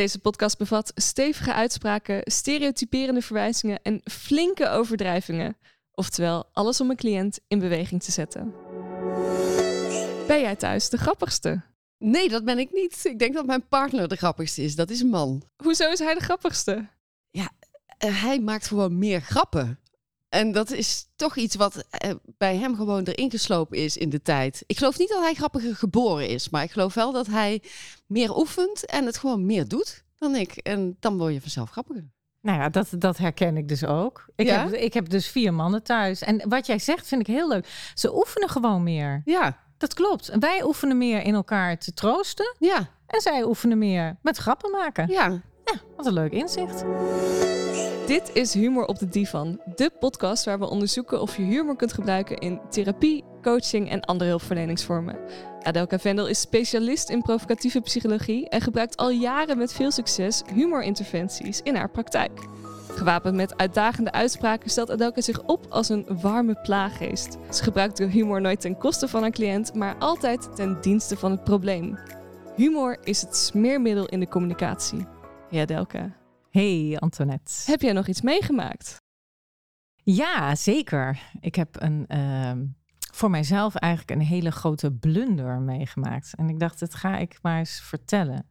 Deze podcast bevat stevige uitspraken, stereotyperende verwijzingen en flinke overdrijvingen. Oftewel, alles om een cliënt in beweging te zetten. Ben jij thuis de grappigste? Nee, dat ben ik niet. Ik denk dat mijn partner de grappigste is. Dat is een man. Hoezo is hij de grappigste? Uh, hij maakt gewoon meer grappen. En dat is toch iets wat uh, bij hem gewoon erin geslopen is in de tijd. Ik geloof niet dat hij grappiger geboren is, maar ik geloof wel dat hij meer oefent en het gewoon meer doet dan ik. En dan word je vanzelf grappiger. Nou ja, dat, dat herken ik dus ook. Ik, Ja? heb, ik heb dus vier mannen thuis. En wat jij zegt vind ik heel leuk. Ze oefenen gewoon meer. Ja, Dat klopt. En Wij oefenen meer in elkaar te troosten. ja, En zij oefenen meer met grappen maken. ja. Ja, wat een leuk inzicht. Dit is Humor op de Divan, de podcast waar we onderzoeken of je humor kunt gebruiken in therapie, coaching en andere hulpverleningsvormen. Adelka Vendel is specialist in provocatieve psychologie en gebruikt al jaren met veel succes humorinterventies in haar praktijk. Gewapend met uitdagende uitspraken stelt Adelka zich op als een warme plaaggeest. Ze gebruikt de humor nooit ten koste van haar cliënt, maar altijd ten dienste van het probleem. Humor is het smeermiddel in de communicatie. Ja, Adelka. Hey Antoinette. Heb jij nog iets meegemaakt? Ja, zeker. Ik heb een, ehm, voor mijzelf eigenlijk een hele grote blunder meegemaakt. En ik dacht, dat ga ik maar eens vertellen.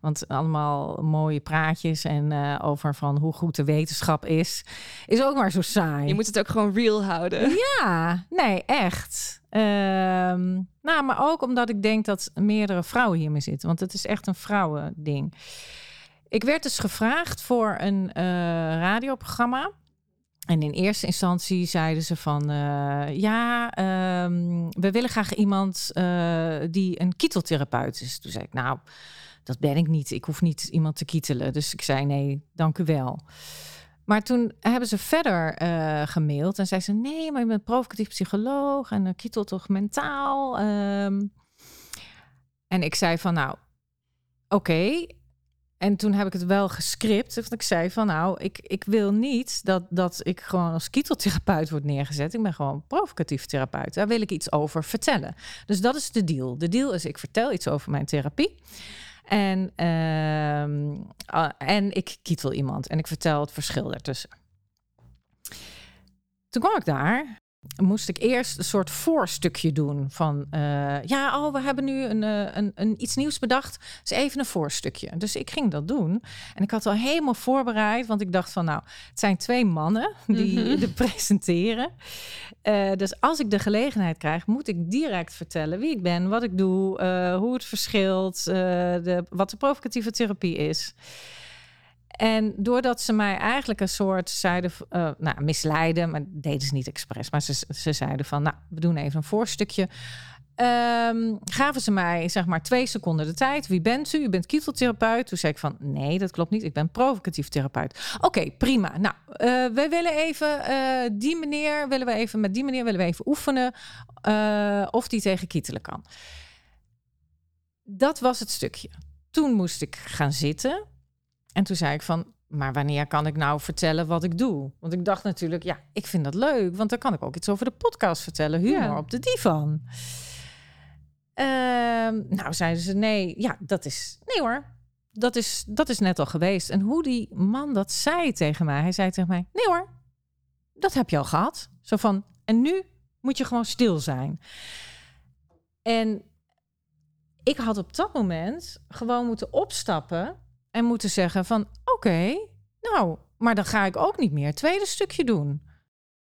Want allemaal mooie praatjes en eh, over van hoe goed de wetenschap is, is ook maar zo saai. Je moet het ook gewoon real houden. Ja, nee, echt. Ehm, nou, maar ook omdat ik denk dat meerdere vrouwen hiermee zitten. Want het is echt een vrouwending. Ik werd dus gevraagd voor een eh, radioprogramma. En in eerste instantie zeiden ze van... eh, ja, ehm, we willen graag iemand eh, die een kieteltherapeut is. Toen zei ik, nou, dat ben ik niet. Ik hoef niet iemand te kietelen. Dus ik zei, nee, dank u wel. Maar toen hebben ze verder eh, gemaild en zei ze: Nee, maar je bent provocatief psycholoog en uh, toch mentaal. ehm. En ik zei van nou, oké. En toen heb ik het wel gescript. Want ik zei van nou, ik, ik wil niet dat, dat ik gewoon als kieteltherapeut word neergezet. Ik ben gewoon provocatief therapeut. Daar wil ik iets over vertellen. Dus dat is de deal. De deal is ik vertel iets over mijn therapie. En, ehm, ah, en ik kietel iemand en ik vertel het verschil daartussen. Toen kwam ik daar. Moest ik eerst een soort voorstukje doen van eh, ja, oh, we hebben nu een, eh, een, een iets nieuws bedacht. Dus even een voorstukje. Dus ik ging dat doen. En ik had al helemaal voorbereid, want ik dacht van nou, het zijn twee mannen die Mhm. de presenteren. Eh, dus als ik de gelegenheid krijg, moet ik direct vertellen wie ik ben, wat ik doe, hoe het verschilt, de, wat de provocatieve therapie is. En doordat ze mij eigenlijk een soort zeiden, eh, nou, misleiden, maar deden ze niet expres, maar ze, ze zeiden van, nou, we doen even een voorstukje. Ehm, gaven ze mij zeg maar twee seconden de tijd. Wie bent u? U bent kieteltherapeut. Toen zei ik van nee, dat klopt niet. Ik ben provocatief therapeut. Oké, prima. Nou, we willen even eh, die meneer willen we even met die meneer willen we even oefenen of die tegen kietelen kan. Dat was het stukje. Toen moest ik gaan zitten en toen zei ik van maar wanneer kan ik nou vertellen wat ik doe? Want ik dacht natuurlijk, ja, ik vind dat leuk, want dan kan ik ook iets over de podcast vertellen. Humor Ja. op de divan. Ehm, nou, zeiden ze nee, ja, dat is nee hoor. Dat is, dat is net al geweest. En hoe die man dat zei tegen mij, hij zei tegen mij: Nee hoor, dat heb je al gehad. Zo van, en nu moet je gewoon stil zijn. En ik had op dat moment gewoon moeten opstappen en moeten zeggen: van oké, nou, maar dan ga ik ook niet meer tweede stukje doen.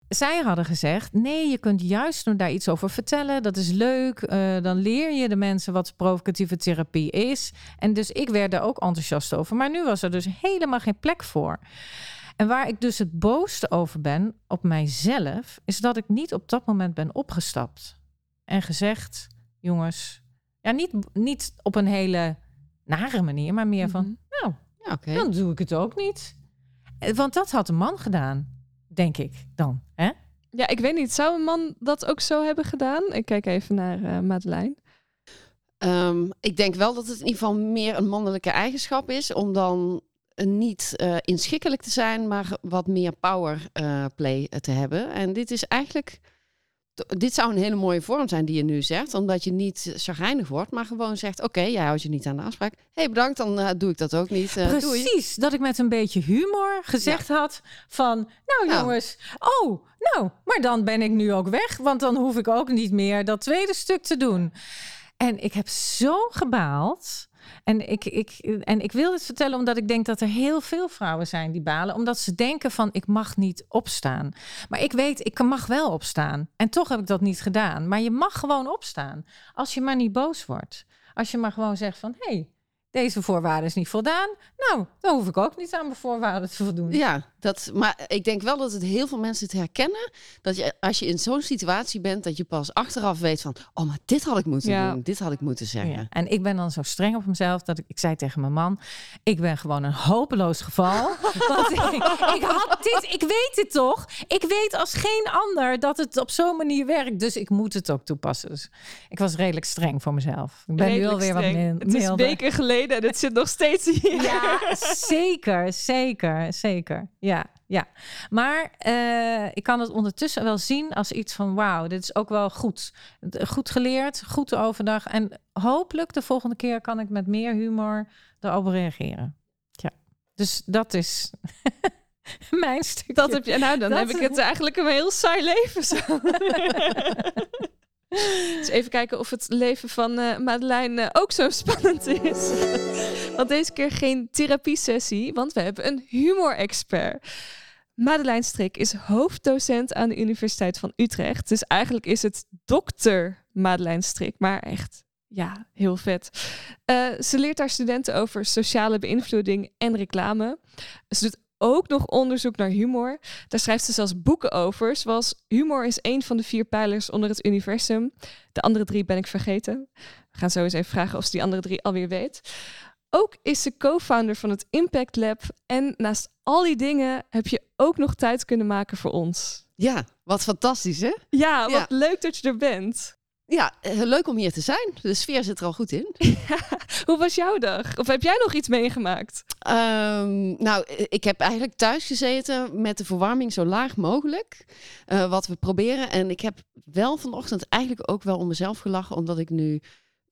Zij hadden gezegd: nee, je kunt juist daar iets over vertellen. Dat is leuk. Eh, dan leer je de mensen wat provocatieve therapie is. En dus ik werd daar ook enthousiast over. Maar nu was er dus helemaal geen plek voor. En waar ik dus het booste over ben op mijzelf, is dat ik niet op dat moment ben opgestapt en gezegd: jongens, ja, niet, niet op een hele nare manier, maar meer van: Mhm. nou, Ja, oké. dan doe ik het ook niet. Eh, Want dat had een man gedaan, denk ik dan. Hè? Ja, ik weet niet. Zou een man dat ook zo hebben gedaan? Ik kijk even naar eh Madeleine. Ehm, ik denk wel dat het in ieder geval meer een mannelijke eigenschap is om dan niet eh, inschikkelijk te zijn, maar wat meer power eh, play te hebben. En dit is eigenlijk dit zou een hele mooie vorm zijn die je nu zegt. Omdat je niet chagrijnig wordt, maar gewoon zegt... Oké, jij houdt je niet aan de afspraak. Hé, hey, bedankt, dan eh, doe ik dat ook niet. Eh, doei. Precies, dat ik met een beetje humor gezegd had van... Nou jongens, oh, nou, maar dan ben ik nu ook weg. Want dan hoef ik ook niet meer dat tweede stuk te doen. En ik heb zo gebaald. En ik, ik, en ik wil dit vertellen omdat ik denk dat er heel veel vrouwen zijn die balen. Omdat ze denken van ik mag niet opstaan. Maar ik weet, ik mag wel opstaan. En toch heb ik dat niet gedaan. Maar je mag gewoon opstaan. Als je maar niet boos wordt. Als je maar gewoon zegt van hé, hey, deze voorwaarde is niet voldaan. Nou, dan hoef ik ook niet aan mijn voorwaarden te voldoen. Ja, dat, maar ik denk wel dat het heel veel mensen het herkennen. Dat je, als je in zo'n situatie bent, dat je pas achteraf weet van... Oh, maar dit had ik moeten Ja. doen. Dit had ik moeten zeggen. Ja, En ik ben dan zo streng op mezelf dat ik, ik zei tegen mijn man: ik ben gewoon een hopeloos geval. Want ik, ik had dit, ik weet het toch? Ik weet als geen ander dat het op zo'n manier werkt. Dus ik moet het ook toepassen. Dus ik was redelijk streng voor mezelf. Ik ben nu Redelijk alweer wat streng. min- Het is weken geleden en het zit nog steeds hier. Ja, zeker, zeker, zeker. Ja, ja. Maar eh, ik kan het ondertussen wel zien als iets van wauw, dit is ook wel goed. Goed geleerd, goed de overdag. En hopelijk de volgende keer kan ik met meer humor erop reageren. Ja, dus dat is mijn stukje. Dat heb je, nou, dan Dat- heb ik het eigenlijk een heel saai leven zo. dus even kijken of het leven van eh Madeleine eh, ook zo spannend is. want deze keer geen therapiesessie, want we hebben een humorexpert. Madeleine Strik is hoofddocent aan de Universiteit van Utrecht. Dus eigenlijk is het dokter Madeleine Strik, maar echt, ja, heel vet. Eh, ze leert haar studenten over sociale beïnvloeding en reclame. Ze doet ook nog onderzoek naar humor. Daar schrijft ze zelfs boeken over. Zoals humor is een van de vier pijlers onder het universum. De andere drie ben ik vergeten. We gaan zo eens even vragen of ze die andere drie alweer weet. Ook is ze co-founder van het Impact Lab. En naast al die dingen heb je ook nog tijd kunnen maken voor ons. Ja, wat fantastisch, hè? Ja, wat Ja. leuk dat je er bent. Ja, eh, leuk om hier te zijn. De sfeer zit er al goed in. Hoe was jouw dag? Of heb jij nog iets meegemaakt? Ehm, nou, eh, ik heb eigenlijk thuis gezeten met de verwarming zo laag mogelijk. eh, wat we proberen. En ik heb wel vanochtend eigenlijk ook wel om mezelf gelachen, omdat ik nu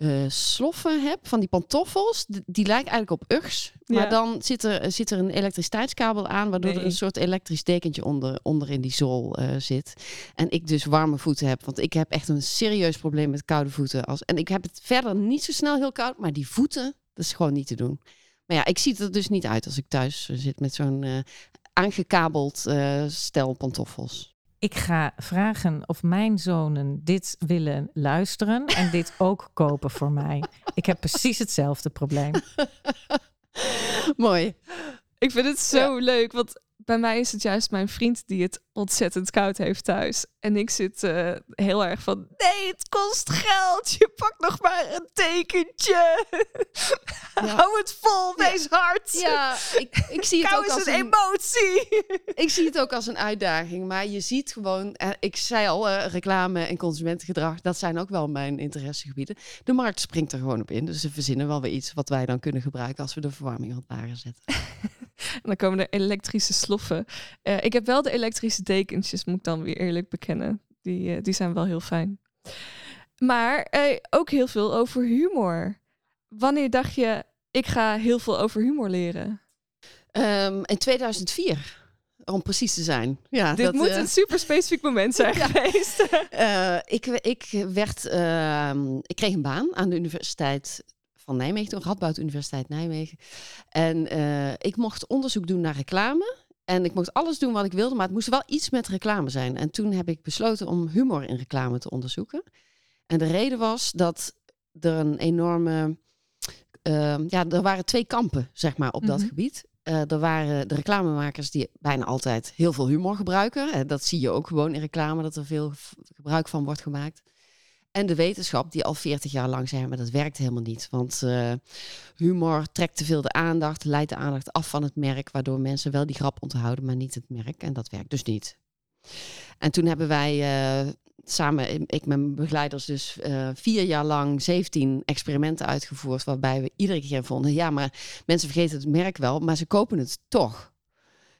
eh, sloffen heb van die pantoffels. Die lijken eigenlijk op Uggs. Maar Ja. dan zit er, zit er een elektriciteitskabel aan, waardoor er een soort elektrisch dekentje onder, onder in die zool eh, zit. En ik dus warme voeten heb. Want ik heb echt een serieus probleem met koude voeten. Als, en ik heb het verder niet zo snel heel koud, maar die voeten, dat is gewoon niet te doen. Maar ja, ik zie er dus niet uit als ik thuis eh, zit met zo'n aangekabeld stel pantoffels. Ik ga vragen of mijn zonen dit willen luisteren en dit ook kopen voor mij. Ik heb precies hetzelfde probleem. Mooi. Ik vind het zo leuk, want bij mij is het juist mijn vriend die het ontzettend koud heeft thuis. En ik zit eh, heel erg van, nee, het kost geld. Je pakt nog maar een tekentje. Ja. Hou het vol, wees hard. Ja, ik, ik zie het Kou ook als een een, emotie. ik zie het ook als een uitdaging. Maar je ziet gewoon, eh, ik zei al, eh, reclame en consumentengedrag, dat zijn ook wel mijn interessegebieden. De markt springt er gewoon op in. Dus ze verzinnen wel weer iets wat wij dan kunnen gebruiken als we de verwarming wat lager zetten. En dan komen er elektrische sloffen. Eh, ik heb wel de elektrische dekentjes, moet ik dan weer eerlijk bekennen. Die, eh, die zijn wel heel fijn. Maar eh, ook heel veel over humor. Wanneer dacht je, ik ga heel veel over humor leren? Ehm, in 2004, om precies te zijn. Ja, Dit dat, moet een super specifiek moment zijn Ja. geweest. Ik, ik, werd, ehm, ik kreeg een baan aan de Universiteit van Nijmegen, toen Radboud Universiteit Nijmegen. En eh, ik mocht onderzoek doen naar reclame. En ik mocht alles doen wat ik wilde, maar het moest wel iets met reclame zijn. En toen heb ik besloten om humor in reclame te onderzoeken. En de reden was dat er een enorme. ehm, ja, er waren twee kampen, zeg maar, op dat Mhm. gebied. Eh, er waren de reclamemakers die bijna altijd heel veel humor gebruiken. Eh, dat zie je ook gewoon in reclame, dat er veel gebruik van wordt gemaakt. En de wetenschap die al 40 jaar lang zei, maar dat werkt helemaal niet. Want eh, humor trekt te veel de aandacht, leidt de aandacht af van het merk, waardoor mensen wel die grap onthouden, maar niet het merk. En dat werkt dus niet. En toen hebben wij eh, samen, ik met mijn begeleiders, dus eh, vier jaar lang 17 experimenten uitgevoerd, waarbij we iedere keer vonden, ja, maar mensen vergeten het merk wel, maar ze kopen het toch.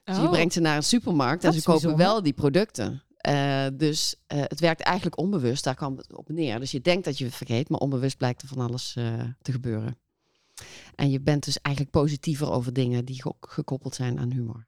Dus je Oh. brengt ze naar een supermarkt en ze kopen bijzonder. wel die producten. Eh, dus eh, het werkt eigenlijk onbewust, daar kwam het op neer. Dus je denkt dat je het vergeet, maar onbewust blijkt er van alles eh, te gebeuren. En je bent dus eigenlijk positiever over dingen die ge- gekoppeld zijn aan humor.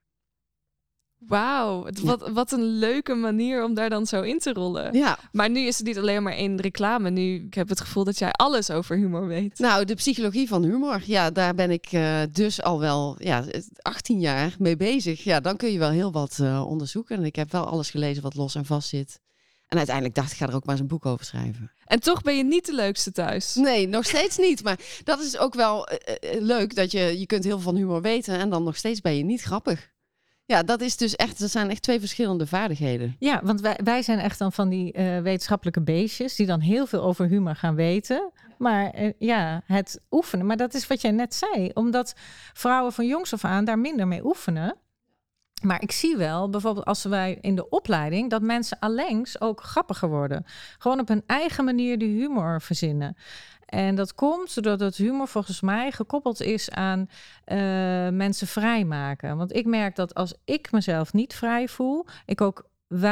Wauw, wat, wat een leuke manier om daar dan zo in te rollen. Ja, Maar nu is het niet alleen maar één reclame. Nu, ik heb het gevoel dat jij alles over humor weet. nou, de psychologie van humor, ja, daar ben ik eh, dus al wel ja, 18 jaar mee bezig. Ja, dan kun je wel heel wat eh, onderzoeken. En ik heb wel alles gelezen wat los en vast zit. En uiteindelijk dacht ik, ga er ook maar eens een boek over schrijven. En toch ben je niet de leukste thuis. Nee, nog steeds niet. Maar dat is ook wel eh, leuk dat je, je kunt heel veel van humor weten en dan nog steeds ben je niet grappig. Ja, dat is dus echt, dat zijn echt twee verschillende vaardigheden. Ja, want wij, wij zijn echt dan van die eh, wetenschappelijke beestjes die dan heel veel over humor gaan weten. Maar eh, ja, het oefenen. Maar dat is wat jij net zei, omdat vrouwen van jongs af aan daar minder mee oefenen. Maar ik zie wel, bijvoorbeeld als wij in de opleiding, dat mensen allengs ook grappiger worden. Gewoon op hun eigen manier die humor verzinnen. En dat komt doordat het humor volgens mij gekoppeld is aan eh, mensen vrijmaken. Want ik merk dat als ik mezelf niet vrij voel, ik ook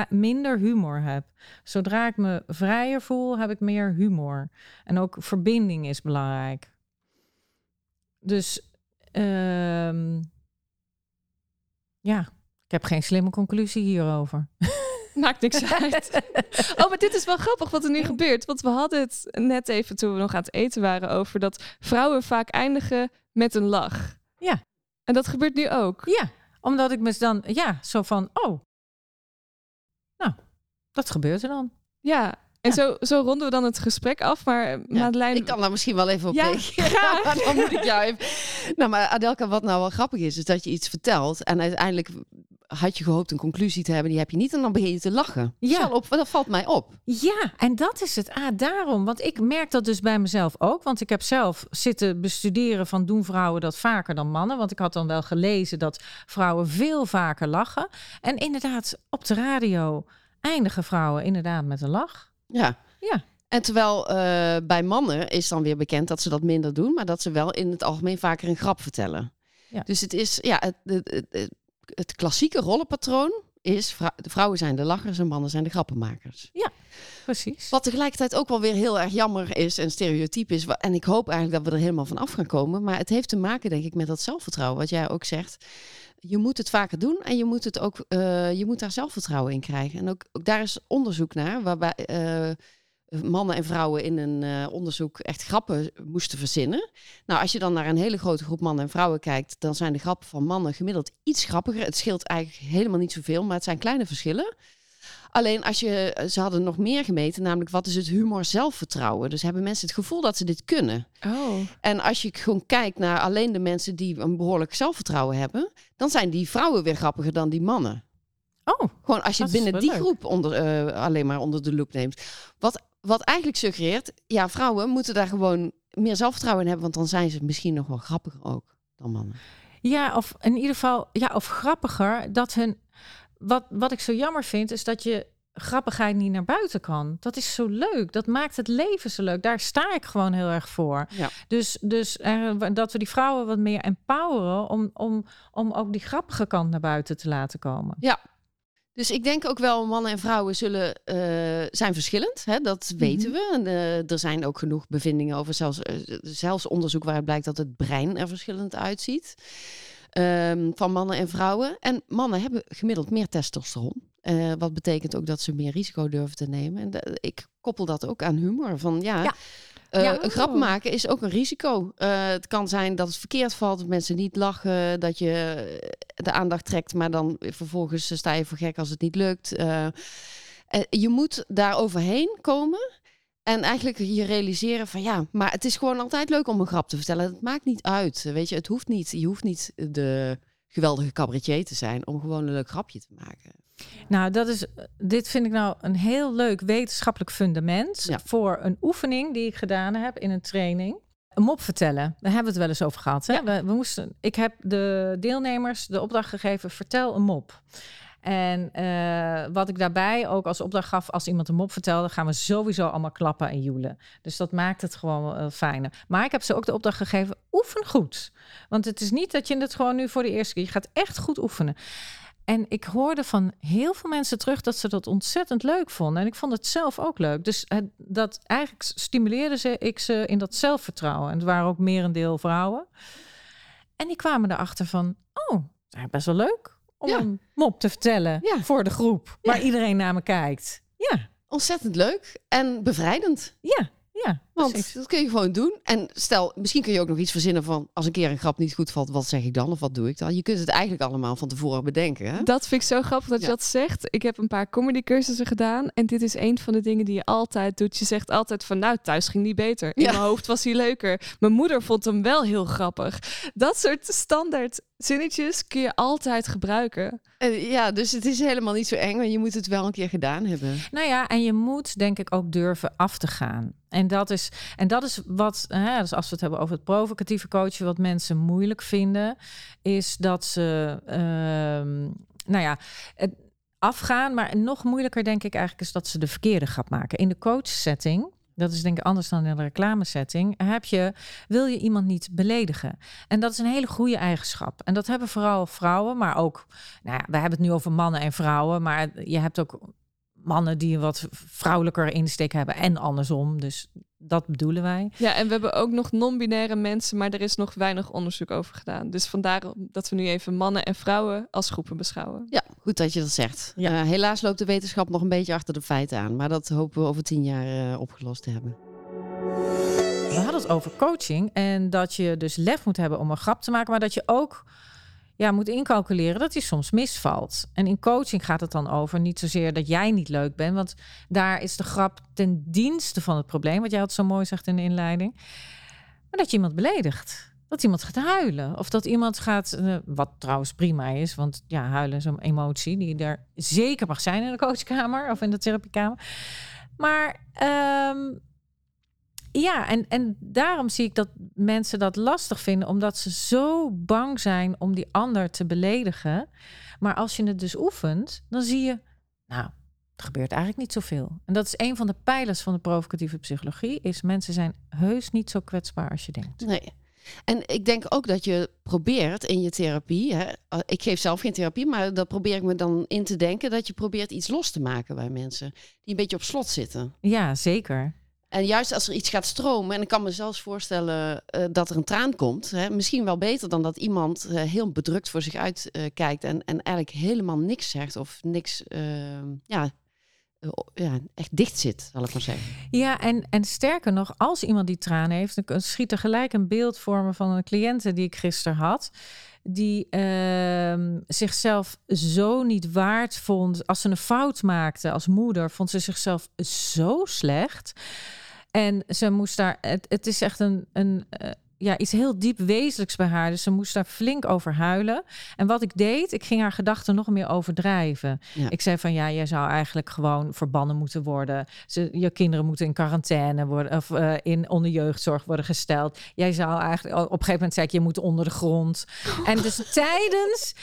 minder humor heb. Zodra ik me vrijer voel, heb ik meer humor. En ook verbinding is belangrijk. Dus ehm, ja, ik heb geen slimme conclusie hierover. Maakt niks uit. Oh, maar dit is wel grappig wat er nu gebeurt. Want we hadden het net even toen we nog aan het eten waren over dat vrouwen vaak eindigen met een lach. Ja. En dat gebeurt nu ook. Ja, omdat ik me dan, ja, zo van, oh, nou, dat gebeurt er dan. Ja. En Ja. Zo, zo ronden we dan het gesprek af. Maar Ja, Madeleine... Ik kan daar misschien wel even op Ja, reageren. dan moet ik jou even... Nou, maar Adelka, wat nou wel grappig is, is dat je iets vertelt en uiteindelijk had je gehoopt een conclusie te hebben, die heb je niet en dan begin je te lachen. Ja. Dat, op, dat valt mij op. Ja, en dat is het. Ah, daarom. Want ik merk dat dus bij mezelf ook. Want ik heb zelf zitten bestuderen van doen vrouwen dat vaker dan mannen. Want ik had dan wel gelezen dat vrouwen veel vaker lachen. En inderdaad, op de radio eindigen vrouwen inderdaad met een lach. Ja. Ja. En terwijl eh, bij mannen is dan weer bekend dat ze dat minder doen, maar dat ze wel in het algemeen vaker een grap vertellen. Ja. Dus het is, ja, het, het, het, het- klassieke rollenpatroon is, vrou- vrouwen zijn de lachers en mannen zijn de grappenmakers. Precies. Wat tegelijkertijd ook wel weer heel erg jammer is en stereotyp is. En ik hoop eigenlijk dat we er helemaal van af gaan komen. Maar het heeft te maken, denk ik, met dat zelfvertrouwen. Wat jij ook zegt. Je moet het vaker doen en je moet, het ook, eh, je moet daar zelfvertrouwen in krijgen. En ook, ook daar is onderzoek naar, waarbij eh, mannen en vrouwen in een eh, onderzoek echt grappen moesten verzinnen. Nou, als je dan naar een hele grote groep mannen en vrouwen kijkt, dan zijn de grappen van mannen gemiddeld iets grappiger. Het scheelt eigenlijk helemaal niet zoveel, maar het zijn kleine verschillen. Alleen als je, ze hadden nog meer gemeten, namelijk wat is het humor zelfvertrouwen. Dus hebben mensen het gevoel dat ze dit kunnen. Oh. En als je gewoon kijkt naar alleen de mensen die een behoorlijk zelfvertrouwen hebben, dan zijn die vrouwen weer grappiger dan die mannen. Oh, Gewoon als je binnen die leuk. groep onder, eh, alleen maar onder de loep neemt. Wat, wat eigenlijk suggereert, ja, vrouwen moeten daar gewoon meer zelfvertrouwen in hebben, want dan zijn ze misschien nog wel grappiger ook dan mannen. ja, of in ieder geval, ja, of grappiger. Dat hun, wat, wat ik zo jammer vind, is dat je grappigheid niet naar buiten kan. Dat is zo leuk. Dat maakt het leven zo leuk. Daar sta ik gewoon heel erg voor. Ja. Dus, dus er, dat we die vrouwen wat meer empoweren om, om, om ook die grappige kant naar buiten te laten komen. Dus ik denk ook wel, mannen en vrouwen zullen, eh, zijn verschillend. Hè? Dat weten we. En, eh, er zijn ook genoeg bevindingen over, zelfs, eh, zelfs onderzoek waaruit blijkt dat het brein er verschillend uitziet. ehm, van mannen en vrouwen. En mannen hebben gemiddeld meer testosteron. Wat betekent ook dat ze meer risico durven te nemen. En ik koppel dat ook aan humor. Van ja, Ja. Eh, Ja. een grap maken is ook een risico. Eh, het kan zijn dat het verkeerd valt, dat mensen niet lachen, dat je eh, de aandacht trekt, maar dan vervolgens sta je voor gek als het niet lukt. Je moet daar overheen komen en eigenlijk je realiseren van ja, maar het is gewoon altijd leuk om een grap te vertellen. Het maakt niet uit, weet je. Het hoeft niet. Je hoeft niet de geweldige cabaretier te zijn om gewoon een leuk grapje te maken. Nou, dat is, dit vind ik nou een heel leuk wetenschappelijk fundament Ja. voor een oefening die ik gedaan heb in een training. Een mop vertellen. Daar hebben we het wel eens over gehad. Hè? We, we moesten, ik heb de deelnemers de opdracht gegeven: vertel een mop. En eh, wat ik daarbij ook als opdracht gaf, als iemand een mop vertelde, gaan we sowieso allemaal klappen en joelen. Dus dat maakt het gewoon uh, fijner. Maar ik heb ze ook de opdracht gegeven: oefen goed. Want het is niet dat je het gewoon nu voor de eerste keer, je gaat echt goed oefenen. En ik hoorde van heel veel mensen terug dat ze dat ontzettend leuk vonden. En ik vond het zelf ook leuk. Dus het, dat eigenlijk stimuleerde ze, ik ze in dat zelfvertrouwen. En het waren ook merendeel vrouwen. En die kwamen erachter van, oh, best wel leuk om Ja. een mop te vertellen Ja. voor de groep. Waar Ja. iedereen naar me kijkt. Ja, Ontzettend leuk en bevrijdend. ja, ja. Want precies. dat kun je gewoon doen. En stel, misschien kun je ook nog iets verzinnen van... als een keer een grap niet goed valt, wat zeg ik dan? Of wat doe ik dan? Je kunt het eigenlijk allemaal van tevoren bedenken. Hè? Dat vind ik zo grappig dat je dat zegt. Ik heb een paar comedy cursussen gedaan. En dit is een van de dingen die je altijd doet. Je zegt altijd van nou, thuis ging niet beter. In Ja. mijn hoofd was hij leuker. Mijn moeder vond hem wel heel grappig. Dat soort standaard zinnetjes kun je altijd gebruiken. Ja, dus het is helemaal niet zo eng. Maar je moet het wel een keer gedaan hebben. Nou ja, en je moet denk ik ook durven af te gaan. En dat is, en dat is wat, hè, dus als we het hebben over het provocatieve coachen, wat mensen moeilijk vinden, is dat ze, ehm, nou ja, het afgaan. Maar nog moeilijker denk ik eigenlijk is dat ze de verkeerde grap maken. In de coachsetting, dat is denk ik anders dan in de reclamesetting, heb je, wil je iemand niet beledigen. En dat is een hele goede eigenschap. En dat hebben vooral vrouwen, maar ook, nou ja, we hebben het nu over mannen en vrouwen, maar je hebt ook mannen die een wat vrouwelijker insteek hebben en andersom. Dus dat bedoelen wij. Ja, en we hebben ook nog non-binaire mensen, maar er is nog weinig onderzoek over gedaan. Dus vandaar dat we nu even mannen en vrouwen als groepen beschouwen. Ja, goed dat je dat zegt. Ja. Eh, helaas loopt de wetenschap nog een beetje achter de feiten aan. Maar dat hopen we over tien jaar eh, opgelost te hebben. We hadden het over coaching en dat je dus lef moet hebben om een grap te maken, maar dat je ook ja, moet incalculeren dat die soms misvalt. En in coaching gaat het dan over niet zozeer dat jij niet leuk bent, want daar is de grap ten dienste van het probleem, wat jij had zo mooi zegt in de inleiding. Maar dat je iemand beledigt. Dat iemand gaat huilen. Of dat iemand gaat, eh, wat trouwens prima is, want ja, huilen is een emotie die er zeker mag zijn in de coachkamer of in de therapiekamer. Maar ehm, ja, en, en daarom zie ik dat mensen dat lastig vinden, omdat ze zo bang zijn om die ander te beledigen. Maar als je het dus oefent, dan zie je, nou, er gebeurt eigenlijk niet zoveel. En dat is een van de pijlers van de provocatieve psychologie, is mensen zijn heus niet zo kwetsbaar als je denkt. Nee. En ik denk ook dat je probeert in je therapie. Hè, ik geef zelf geen therapie, maar dat probeer ik me dan in te denken. Dat je probeert iets los te maken bij mensen die een beetje op slot zitten. Ja, zeker. En juist als er iets gaat stromen, en ik kan me zelfs voorstellen eh, dat er een traan komt. Hè, misschien wel beter dan dat iemand eh, heel bedrukt voor zich uit eh, kijkt en, en eigenlijk helemaal niks zegt of niks, eh, ja, ja, echt dicht zit, zal ik maar zeggen. Ja, en, en sterker nog, als iemand die traan heeft, dan schiet er gelijk een beeld voor me van een cliënte die ik gisteren had. Die ehm, zichzelf zo niet waard vond. Als ze een fout maakte als moeder, vond ze zichzelf zo slecht. En ze moest daar, het, het is echt een, een eh, ja, iets heel diep wezenlijks bij haar. Dus ze moest daar flink over huilen. En wat ik deed, ik ging haar gedachten nog meer overdrijven. Ja. Ik zei van ja, jij zou eigenlijk gewoon verbannen moeten worden. Ze, je kinderen moeten in quarantaine worden of eh, in onder jeugdzorg worden gesteld. Jij zou eigenlijk op een gegeven moment zei ik je moet onder de grond. En dus tijdens,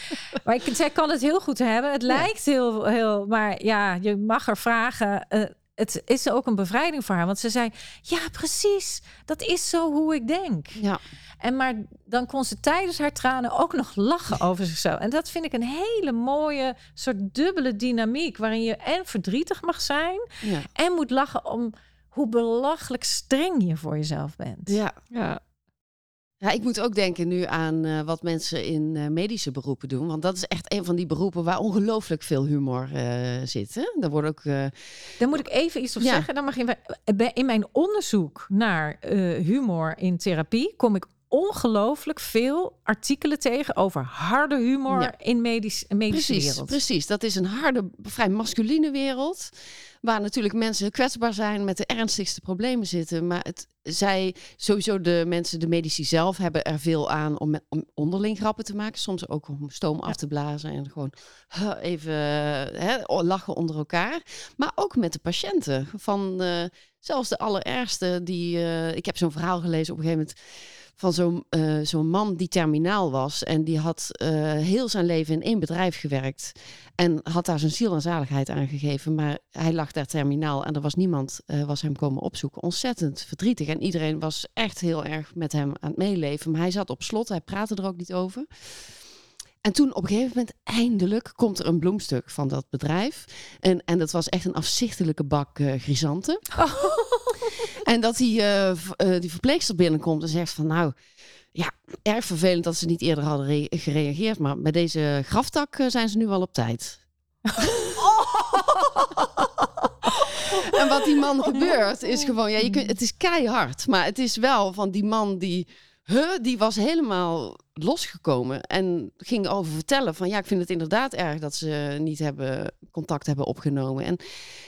maar ik, zij kan het heel goed hebben. Het lijkt heel, heel, maar ja, je mag er vragen. eh, het is ook een bevrijding voor haar, want ze zei: Ja, precies, dat is zo hoe ik denk. Ja, En maar dan kon ze tijdens haar tranen ook nog lachen over zichzelf. En dat vind ik een hele mooie soort dubbele dynamiek. Waarin je en verdrietig mag zijn. ja. En moet lachen om hoe belachelijk streng je voor jezelf bent. ja. Ja, Ja, ik moet ook denken nu aan eh, wat mensen in eh, medische beroepen doen. Want dat is echt een van die beroepen waar ongelooflijk veel humor eh, zit. Hè? Daar wordt ook. Daar moet ik even iets op Ja. zeggen. Dan mag je, in mijn onderzoek naar humor in therapie kom ik ongelooflijk veel artikelen tegen over harde humor Ja. in medisch, medische precies, wereld. precies. Dat is een harde, vrij masculine wereld. Waar natuurlijk mensen kwetsbaar zijn, met de ernstigste problemen zitten. Maar het, zij, sowieso de mensen, de medici zelf, hebben er veel aan om, met- om onderling grappen te maken. Soms ook om stoom af te blazen en gewoon huh, even hè, lachen onder elkaar. Maar ook met de patiënten. Van eh, zelfs de allerergste die. eh, ik heb zo'n verhaal gelezen op een gegeven moment van zo'n eh, zo'n man die terminaal was. En die had eh, heel zijn leven in één bedrijf gewerkt. En had daar zijn ziel en zaligheid aan gegeven. Maar hij lag daar terminaal en er was niemand eh, was hem komen opzoeken. Ontzettend verdrietig. En iedereen was echt heel erg met hem aan het meeleven. Maar hij zat op slot, hij praatte er ook niet over. En toen op een gegeven moment, eindelijk, komt er een bloemstuk van dat bedrijf. En, en dat was echt een afzichtelijke bak uh, grisanten. En dat die, uh, uh, die verpleegster binnenkomt en zegt van nou, ja, erg vervelend dat ze niet eerder hadden gereageerd. Maar met deze graftak zijn ze nu al op tijd. en wat die man gebeurt is gewoon, ja, je kunt, het is keihard. Maar het is wel van die man die, huh, die was helemaal losgekomen en ging over vertellen van ja, ik vind het inderdaad erg dat ze niet hebben contact hebben opgenomen. En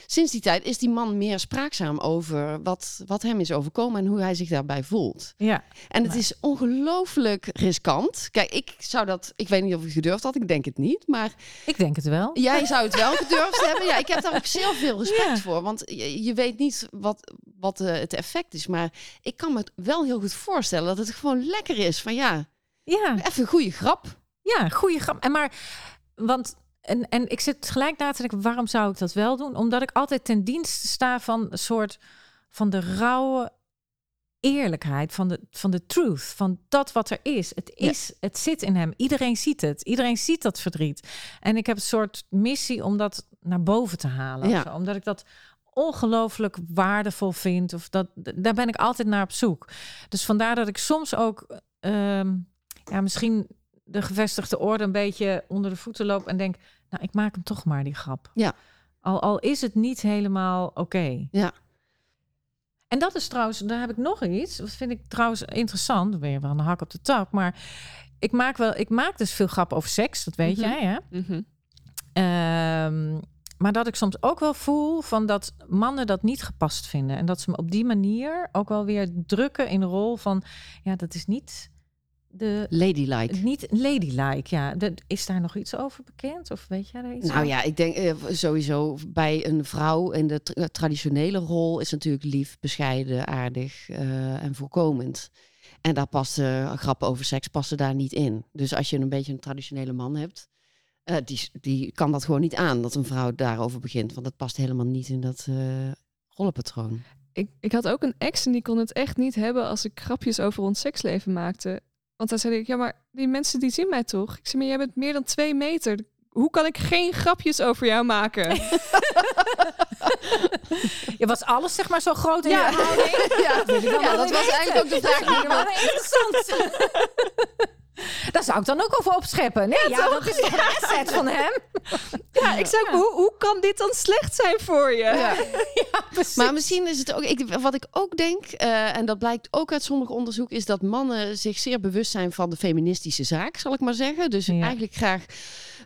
sinds die tijd is die man meer spraakzaam over wat, wat hem is overkomen en hoe hij zich daarbij voelt. Ja. En het is ongelooflijk riskant. Kijk, ik zou dat, ik weet niet of ik gedurfd had, ik denk het niet, maar ik denk het wel. Jij zou het wel gedurfd hebben. Ja, ik heb daar ook zeer veel respect voor, want je, je, weet niet wat, wat uh, het effect is, maar ik kan me wel heel goed voorstellen dat het gewoon lekker is van ja ja. Even een goede grap. Ja, goede grap. En maar, want, en, en ik zit gelijk na te denken, waarom zou ik dat wel doen? Omdat ik altijd ten dienste sta van een soort van de rauwe eerlijkheid, van de, van de truth, van dat wat er is. Het is, het zit in hem. Iedereen ziet het. Iedereen ziet dat verdriet. En ik heb een soort missie om dat naar boven te halen. Ja. Omdat ik dat ongelooflijk waardevol vind. Of dat, daar ben ik altijd naar op zoek. Dus vandaar dat ik soms ook um, ja, misschien de gevestigde orde een beetje onder de voeten loop en denk, nou, ik maak hem toch maar die grap. Ja. Al, al is het niet helemaal oké. Ja. En dat is trouwens, daar heb ik nog iets. Dat vind ik trouwens interessant. Dan ben je wel een hak op de tak. Maar ik maak wel, ik maak dus veel grappen over seks. Dat weet Mhm. jij, hè? Mhm. Ehm, maar dat ik soms ook wel voel van dat mannen dat niet gepast vinden. En dat ze me op die manier ook wel weer drukken in de rol van... ja, dat is niet de... Ladylike. Niet ladylike, ja. De, is daar nog iets over bekend? Of weet jij daar iets Nou over? ja, ik denk eh, sowieso bij een vrouw in de tra- traditionele rol is natuurlijk lief, bescheiden, aardig eh, en voorkomend. En daar passen grappen over seks passen daar niet in. Dus als je een beetje een traditionele man hebt, eh, die, die kan dat gewoon niet aan dat een vrouw daarover begint. Want dat past helemaal niet in dat eh, rollenpatroon. Ik, ik had ook een ex en die kon het echt niet hebben als ik grapjes over ons seksleven maakte. Want dan zei ik, ja, maar die mensen die zien mij toch? Ik zei, maar jij bent meer dan twee meter. Hoe kan ik geen grapjes over jou maken? Je was alles zeg maar zo groot in Ja. je houding? Ja, dat was eigenlijk ook de vraag. Dat is wel interessant. Daar zou ik dan ook over opscheppen. Nee, ja, dat is toch een asset van hem? ja, ik ook, hoe, hoe kan dit dan slecht zijn voor je? Ja. Precies. Maar misschien is het ook, ik, wat ik ook denk, eh, en dat blijkt ook uit sommig onderzoek, is dat mannen zich zeer bewust zijn van de feministische zaak, zal ik maar zeggen. Dus eigenlijk graag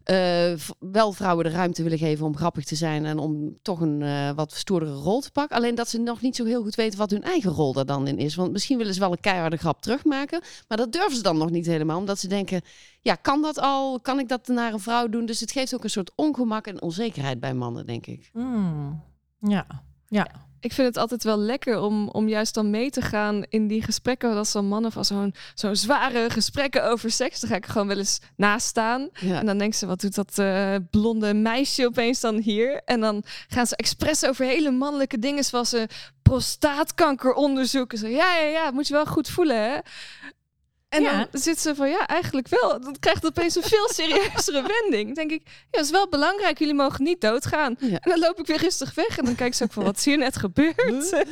eh, wel vrouwen de ruimte willen geven om grappig te zijn en om toch een eh, wat stoerdere rol te pakken. Alleen dat ze nog niet zo heel goed weten wat hun eigen rol daar dan in is. Want misschien willen ze wel een keiharde grap terugmaken, maar dat durven ze dan nog niet helemaal, omdat ze denken, ja, kan dat al? Kan ik dat naar een vrouw doen? Dus het geeft ook een soort ongemak en onzekerheid bij mannen, denk ik. Hmm. Ja, ja. Ik vind het altijd wel lekker om, om juist dan mee te gaan in die gesprekken. Dat zo'n mannen van zo'n zo'n zware gesprekken over seks. Daar ga ik gewoon wel eens naast staan. Ja. En dan denkt ze, wat doet dat eh, blonde meisje opeens dan hier? En dan gaan ze expres over hele mannelijke dingen, zoals ze prostaatkanker onderzoeken. Zo, ja, ja, ja, moet je wel goed voelen, hè? En Ja. dan zit ze van, ja, eigenlijk wel. Dan krijgt het opeens een veel serieuzere wending. Dan denk ik, ja, dat is wel belangrijk. Jullie mogen niet doodgaan. Ja. En dan loop ik weer rustig weg. En dan kijkt ze ook van, wat is hier net gebeurd?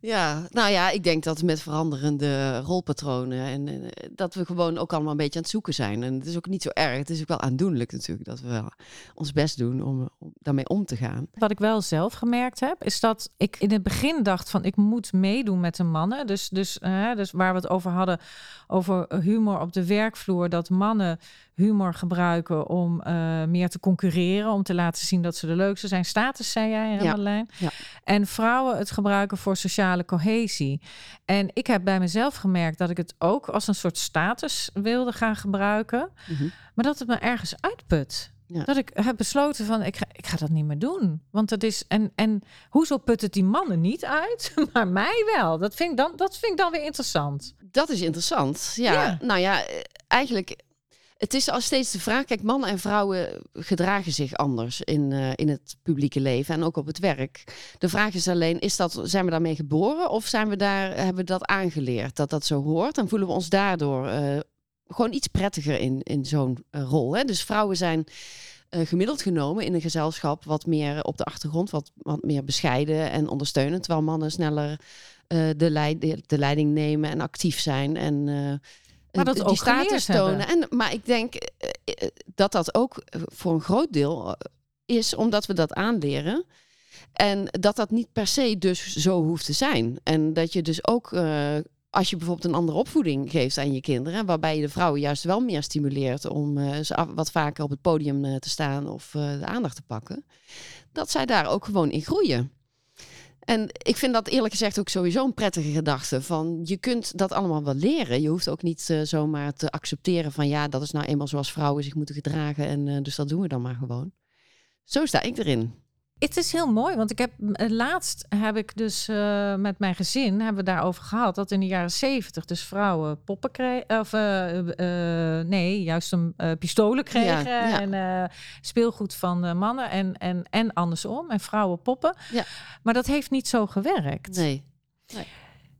Ja, nou ja, ik denk dat met veranderende rolpatronen en eh, dat we gewoon ook allemaal een beetje aan het zoeken zijn. En het is ook niet zo erg. Het is ook wel aandoenlijk natuurlijk dat we wel ons best doen om, daarmee om te gaan. Wat ik wel zelf gemerkt heb, is dat ik in het begin dacht van ik moet meedoen met de mannen. Dus, dus, dus waar we het over hadden, over humor op de werkvloer, dat mannen humor gebruiken om eh, meer te concurreren, om te laten zien dat ze de leukste zijn. Status, zei jij, hè, Ja, Madeleine? ja. En vrouwen het gebruiken voor sociale cohesie. En ik heb bij mezelf gemerkt dat ik het ook als een soort status wilde gaan gebruiken, Mhm. maar dat het me ergens uitput. Ja. Dat ik heb besloten van ik ga, ik ga dat niet meer doen. Want dat is. En, en hoezo put het die mannen niet uit, maar mij wel? Dat vind ik dan, dat vind ik dan weer interessant. Dat is interessant. Ja, Ja. nou ja, eh, eigenlijk. Het is al steeds de vraag, kijk, mannen en vrouwen gedragen zich anders in, eh, in het publieke leven en ook op het werk. De vraag is alleen, is dat, zijn we daarmee geboren of zijn we daar, hebben we dat aangeleerd, dat dat zo hoort? En voelen we ons daardoor eh, gewoon iets prettiger in, in zo'n eh, rol. Hè? Dus vrouwen zijn gemiddeld genomen in een gezelschap wat meer op de achtergrond, wat, wat meer bescheiden en ondersteunend. Terwijl mannen sneller de, leid, de, de leiding nemen en actief zijn. En, Maar dat die ook status tonen. En, maar ik denk eh, eh, dat dat ook eh, voor een groot deel is omdat we dat aanleren. En dat dat niet per se dus zo hoeft te zijn. En dat je dus ook, als je bijvoorbeeld een andere opvoeding geeft aan je kinderen, waarbij je de vrouwen juist wel meer stimuleert om ze af- wat vaker op het podium te staan of de aandacht te pakken, dat zij daar ook gewoon in groeien. En ik vind dat eerlijk gezegd ook sowieso een prettige gedachte. Van je kunt dat allemaal wel leren. Je hoeft ook niet eh, zomaar te accepteren van ja, dat is nou eenmaal zoals vrouwen zich moeten gedragen. En eh, dus dat doen we dan maar gewoon. Zo sta ik erin. Het is heel mooi, want ik heb eh, laatst heb ik dus eh, met mijn gezin hebben we daarover gehad dat in de jaren zeventig dus vrouwen poppen kregen of eh, nee, juist een pistolen kregen ja. en speelgoed van mannen en en en andersom en vrouwen poppen. Ja. Maar dat heeft niet zo gewerkt. Nee.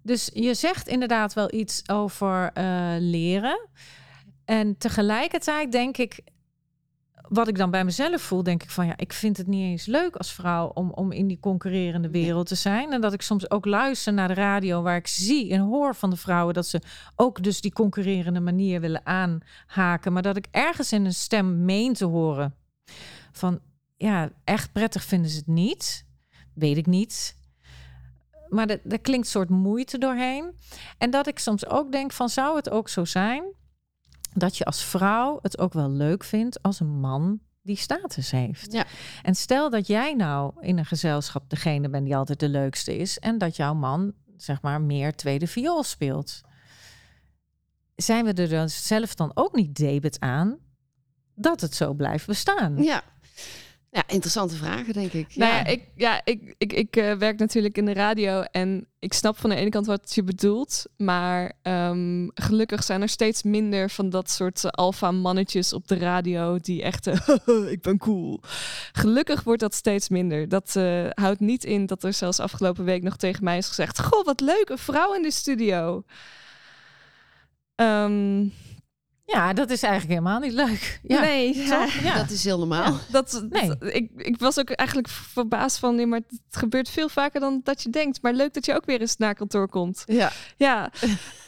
Dus je zegt inderdaad wel iets over leren. En tegelijkertijd denk ik, wat ik dan bij mezelf voel, denk ik van ja, ik vind het niet eens leuk als vrouw om, om in die concurrerende wereld te zijn. En dat ik soms ook luister naar de radio waar ik zie en hoor van de vrouwen dat ze ook dus die concurrerende manier willen aanhaken. Maar dat ik ergens in een stem meen te horen van ja, echt prettig vinden ze het niet. Weet ik niet. Maar er er klinkt een soort moeite doorheen. En dat ik soms ook denk van zou het ook zo zijn dat je als vrouw het ook wel leuk vindt als een man die status heeft. Ja. En stel dat jij nou in een gezelschap degene bent die altijd de leukste is en dat jouw man zeg maar meer tweede viool speelt. Zijn we er dan zelf dan ook niet debet aan dat het zo blijft bestaan? Ja. Ja, interessante vragen, denk ik. Nou ja, ik, ja, ik, ik, ik eh, werk natuurlijk in de radio en ik snap van de ene kant wat je bedoelt, maar ehm, gelukkig zijn er steeds minder van dat soort eh, alfa-mannetjes op de radio die echt, eh, ik ben cool. Gelukkig wordt dat steeds minder. Dat houdt niet in dat er zelfs afgelopen week nog tegen mij is gezegd, goh, wat leuk, een vrouw in de studio. Ehm, Ja, dat is eigenlijk helemaal niet leuk. Ja, nee, ja. Dat is heel normaal. Dat, Nee. dat- ik, ik was ook eigenlijk verbaasd van, nee, maar het gebeurt veel vaker dan dat je denkt. Maar leuk dat je ook weer eens naar kantoor komt. Ja. Ja,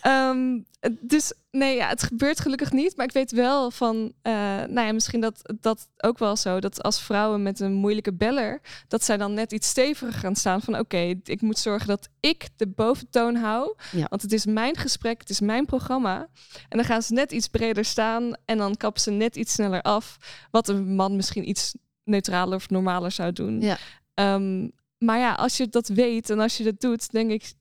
Ehm, dus nee, ja, het gebeurt gelukkig niet. Maar ik weet wel van, eh, nou ja, misschien dat dat ook wel zo. Dat als vrouwen met een moeilijke beller, dat zij dan net iets steviger gaan staan. Van oké, ik moet zorgen dat ik de boventoon hou. Ja. Want het is mijn gesprek, het is mijn programma. En dan gaan ze net iets breder staan en dan kappen ze net iets sneller af. Wat een man misschien iets neutraler of normaler zou doen. Ja. Ehm, maar ja, als je dat weet en als je dat doet, denk ik,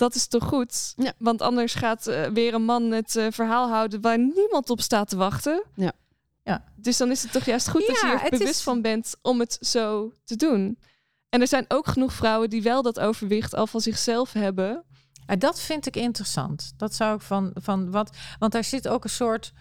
dat is toch goed? Ja. Want anders gaat eh, weer een man het eh, verhaal houden waar niemand op staat te wachten. Ja. Ja. Dus dan is het toch juist goed dat je er bewust is- van bent om het zo te doen. En er zijn ook genoeg vrouwen die wel dat overwicht al van zichzelf hebben. Ja, dat vind ik interessant. Dat zou ik van, van wat. Want daar zit ook een soort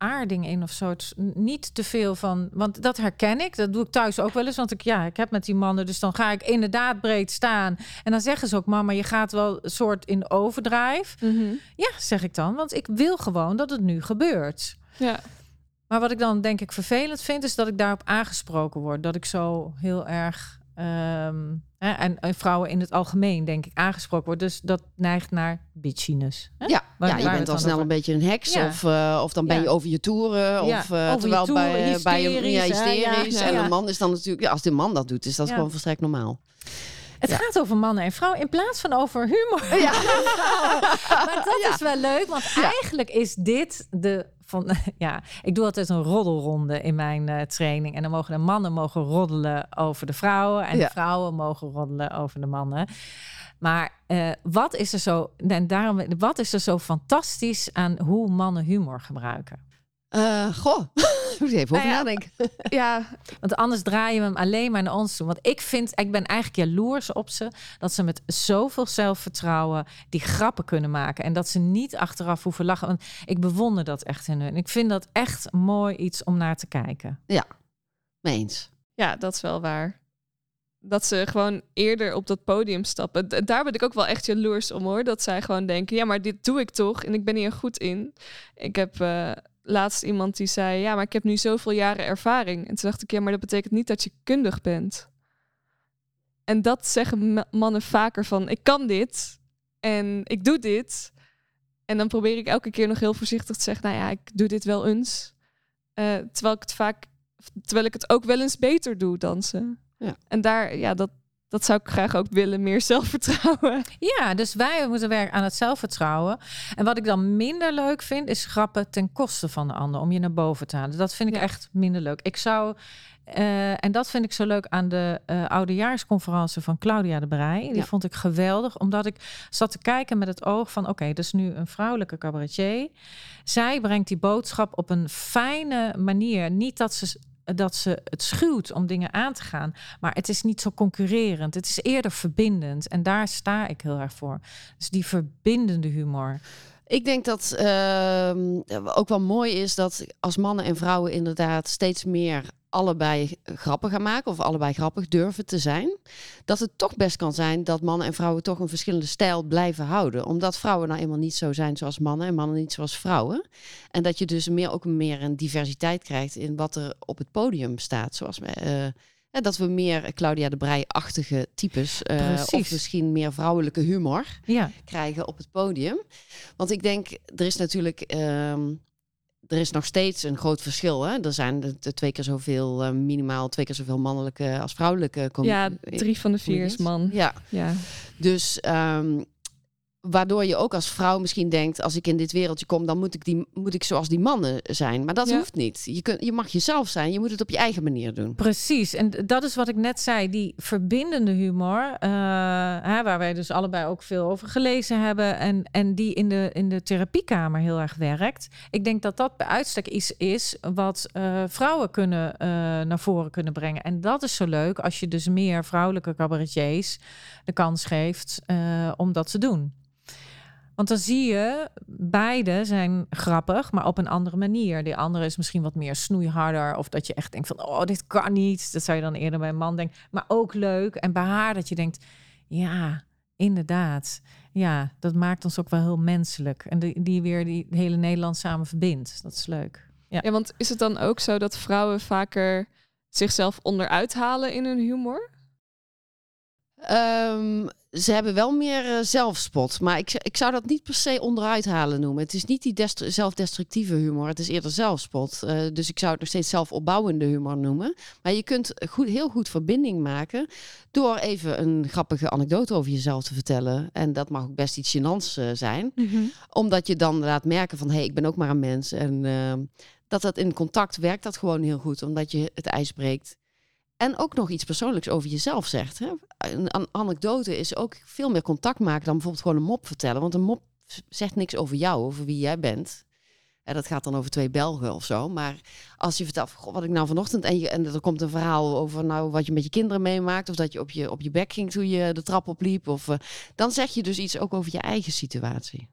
aarding in of soort. Niet te veel van. Want dat herken ik. Dat doe ik thuis ook wel eens. Want ik, ja, ik heb met die mannen. Dus dan ga ik inderdaad breed staan. En dan zeggen ze ook: Mama, je gaat wel een soort in overdrijf. Ja, zeg ik dan. Want ik wil gewoon dat het nu gebeurt. Ja. Maar wat ik dan denk ik vervelend vind, is dat ik daarop aangesproken word. Dat ik zo heel erg. Ehm, hè, en, en vrouwen in het algemeen, denk ik, aangesproken word. Dus dat neigt naar bitchiness. Hè? Ja, Waar- ja, je bent al snel over- een beetje een heks. Ja. Of, eh, of dan ben Ja. je over je toeren. Of, eh, je terwijl toeren, bij, bij een ja, hysterisch, En een man is dan natuurlijk... Ja, als de man dat doet, is dat gewoon volstrekt normaal. Het Ja. gaat over mannen en vrouwen in plaats van over humor. Ja. maar dat is wel leuk, want eigenlijk is dit de van ja, ik doe altijd een roddelronde in mijn eh, training en dan mogen de mannen mogen roddelen over de vrouwen en Ja. de vrouwen mogen roddelen over de mannen. Maar eh, wat is er zo en daarom wat is er zo fantastisch aan hoe mannen humor gebruiken? Eh, goh, moet je even over Nou ja. nadenken. ja, Want anders draaien we hem alleen maar naar ons toe. Want ik vind, ik ben eigenlijk jaloers op ze. Dat ze met zoveel zelfvertrouwen die grappen kunnen maken. En dat ze niet achteraf hoeven lachen. Want ik bewonder dat echt in hun. Ik vind dat echt mooi iets om naar te kijken. Mee eens. ja, dat is wel waar. dat ze gewoon eerder op dat podium stappen. D- daar ben ik ook wel echt jaloers om hoor. Dat zij gewoon denken, ja, maar dit doe ik toch en ik ben hier goed in. Ik heb eh, laatst iemand die zei, ja, maar ik heb nu zoveel jaren ervaring. En toen dacht ik, ja, maar dat betekent niet dat je kundig bent. En dat zeggen ma- mannen vaker van, ik kan dit en ik doe dit. En dan probeer ik elke keer nog heel voorzichtig te zeggen, nou ja, ik doe dit wel eens. Eh, terwijl ik het vaak, terwijl ik het ook wel eens beter doe dansen. Ja. En daar, ja, dat, dat zou ik graag ook willen, meer zelfvertrouwen. Ja, dus wij moeten werken aan het zelfvertrouwen. En wat ik dan minder leuk vind, is grappen ten koste van de ander. Om je naar boven te halen. Dat vind ik Ja. echt minder leuk. Ik zou, eh, en dat vind ik zo leuk aan de eh oudejaarsconferentie van Claudia de Brij. Die Ja. vond ik geweldig, omdat ik zat te kijken met het oog van... oké, dus nu een vrouwelijke cabaretier. Zij brengt die boodschap op een fijne manier. Niet dat ze dat ze het schuwt om dingen aan te gaan. Maar het is niet zo concurrerend. Het is eerder verbindend. En daar sta ik heel erg voor. Dus die verbindende humor. Ik denk dat ehm, ook wel mooi is dat als mannen en vrouwen inderdaad steeds meer allebei grappen gaan maken of allebei grappig durven te zijn, dat het toch best kan zijn dat mannen en vrouwen toch een verschillende stijl blijven houden, omdat vrouwen nou eenmaal niet zo zijn zoals mannen en mannen niet zoals vrouwen, en dat je dus meer ook meer een diversiteit krijgt in wat er op het podium staat, zoals en dat we meer Claudia de Brij-achtige types eh, of misschien meer vrouwelijke humor Ja, krijgen op het podium. Want ik denk, er is natuurlijk. ehm, er is nog steeds een groot verschil. Hè? Er zijn de, de twee keer zoveel, eh, minimaal twee keer zoveel mannelijke als vrouwelijke ja, drie van de vier is man. Ja, Ja. dus ehm, waardoor je ook als vrouw misschien denkt, als ik in dit wereldje kom, dan moet ik, die, moet ik zoals die mannen zijn. Maar dat Ja. hoeft niet. Je, kunt, je mag jezelf zijn, je moet het op je eigen manier doen. precies. En dat is wat ik net zei. Die verbindende humor, eh, hè, waar wij dus allebei ook veel over gelezen hebben. En, en die in de, in de therapiekamer heel erg werkt. Ik denk dat dat bij uitstek iets is wat eh, vrouwen kunnen, eh, naar voren kunnen brengen. En dat is zo leuk als je dus meer vrouwelijke cabaretiers de kans geeft om dat te doen. Want dan zie je, beide zijn grappig, maar op een andere manier. Die andere is misschien wat meer snoeiharder. Of dat je echt denkt van, oh, dit kan niet. Dat zou je dan eerder bij een man denken. Maar ook leuk. En bij haar dat je denkt, ja, inderdaad. Ja, dat maakt ons ook wel heel menselijk. En die, die weer die hele Nederland samen verbindt. Dat is leuk. Ja. ja, want is het dan ook zo dat vrouwen vaker zichzelf onderuit halen in hun humor? Ehm, ze hebben wel meer eh, zelfspot, maar ik, ik zou dat niet per se onderuit halen noemen. Het is niet die dest- zelfdestructieve humor, het is eerder zelfspot. Eh, dus ik zou het nog steeds zelfopbouwende humor noemen. Maar je kunt goed, heel goed verbinding maken door even een grappige anekdote over jezelf te vertellen. En dat mag ook best iets gênants eh, zijn, omdat je dan laat merken van hé, hey, ik ben ook maar een mens. En ehm, dat dat in contact werkt dat gewoon heel goed, omdat je het ijs breekt. En ook nog iets persoonlijks over jezelf zegt. Hè? Een an- anekdote is ook veel meer contact maken dan bijvoorbeeld gewoon een mop vertellen. Want een mop zegt niks over jou, over wie jij bent. En dat gaat dan over twee Belgen of zo. Maar als je vertelt, wat ik nou vanochtend... En, en er komt een verhaal over nou, wat je met je kinderen meemaakt... of dat je op je, op je bek ging toen je de trap opliep... Of, eh, dan zeg je dus iets ook over je eigen situatie.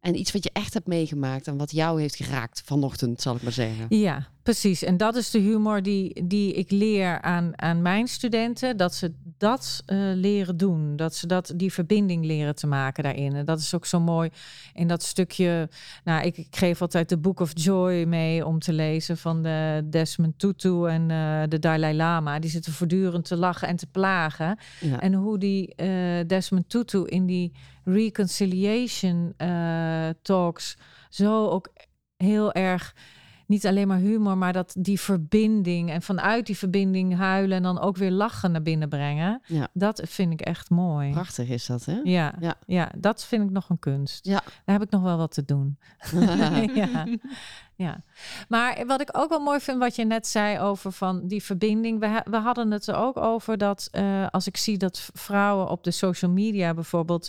En iets wat je echt hebt meegemaakt... en wat jou heeft geraakt vanochtend, zal ik maar zeggen. Ja, precies. En dat is de humor die, die ik leer aan, aan mijn studenten. Dat ze dat eh, leren doen. Dat ze dat, die verbinding leren te maken daarin. En dat is ook zo mooi in dat stukje. Nou, ik, ik geef altijd de Book of Joy mee om te lezen van de Desmond Tutu en eh, de Dalai Lama. Die zitten voortdurend te lachen en te plagen. Ja. En hoe die eh, Desmond Tutu in die reconciliation talks zo ook heel erg niet alleen maar humor, maar dat die verbinding en vanuit die verbinding huilen en dan ook weer lachen naar binnen brengen. Ja. Dat vind ik echt mooi. Prachtig is dat, hè? Ja, Ja. ja. dat vind ik nog een kunst. Ja. Daar heb ik nog wel wat te doen. ja. ja. Maar wat ik ook wel mooi vind, wat je net zei over van die verbinding. We, ha- we hadden het er ook over dat eh, als ik zie dat vrouwen op de social media bijvoorbeeld